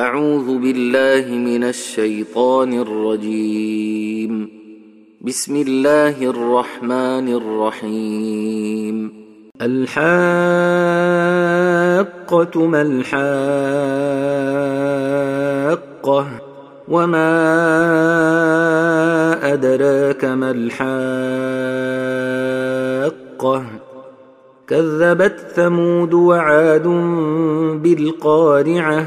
أعوذ بالله من الشيطان الرجيم. بسم الله الرحمن الرحيم. الحاقة ما الحاقة وما أدراك ما الحاقة. كذبت ثمود وعاد بالقارعة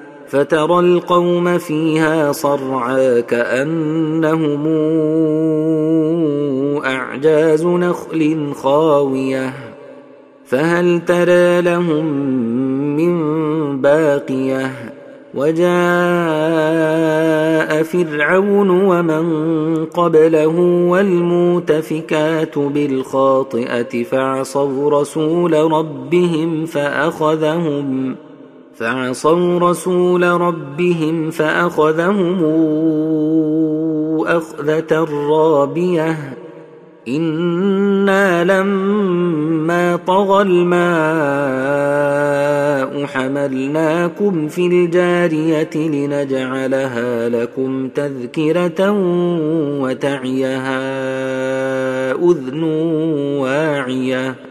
فترى القوم فيها صرعا كأنهم أعجاز نخل خاوية. فهل ترى لهم من باقية؟ وجاء فرعون ومن قبله والمؤتفكات بالخاطئة فعصوا رسول ربهم فأخذهم فعصوا رسول ربهم فأخذهم أخذة رابية. إنا لما طغى الماء حملناكم في الجارية لنجعلها لكم تذكرة وتعيها أذن واعية.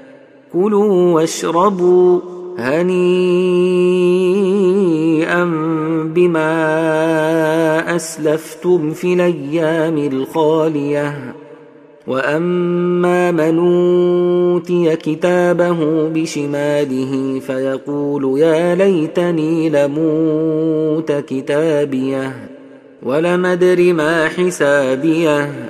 كلوا واشربوا هنيئا بما أسلفتم في الأيام الخالية. وأما من أوتي كتابه بشماله فيقول يا ليتني لموت كتابيه ولم أدر ما حسابيه.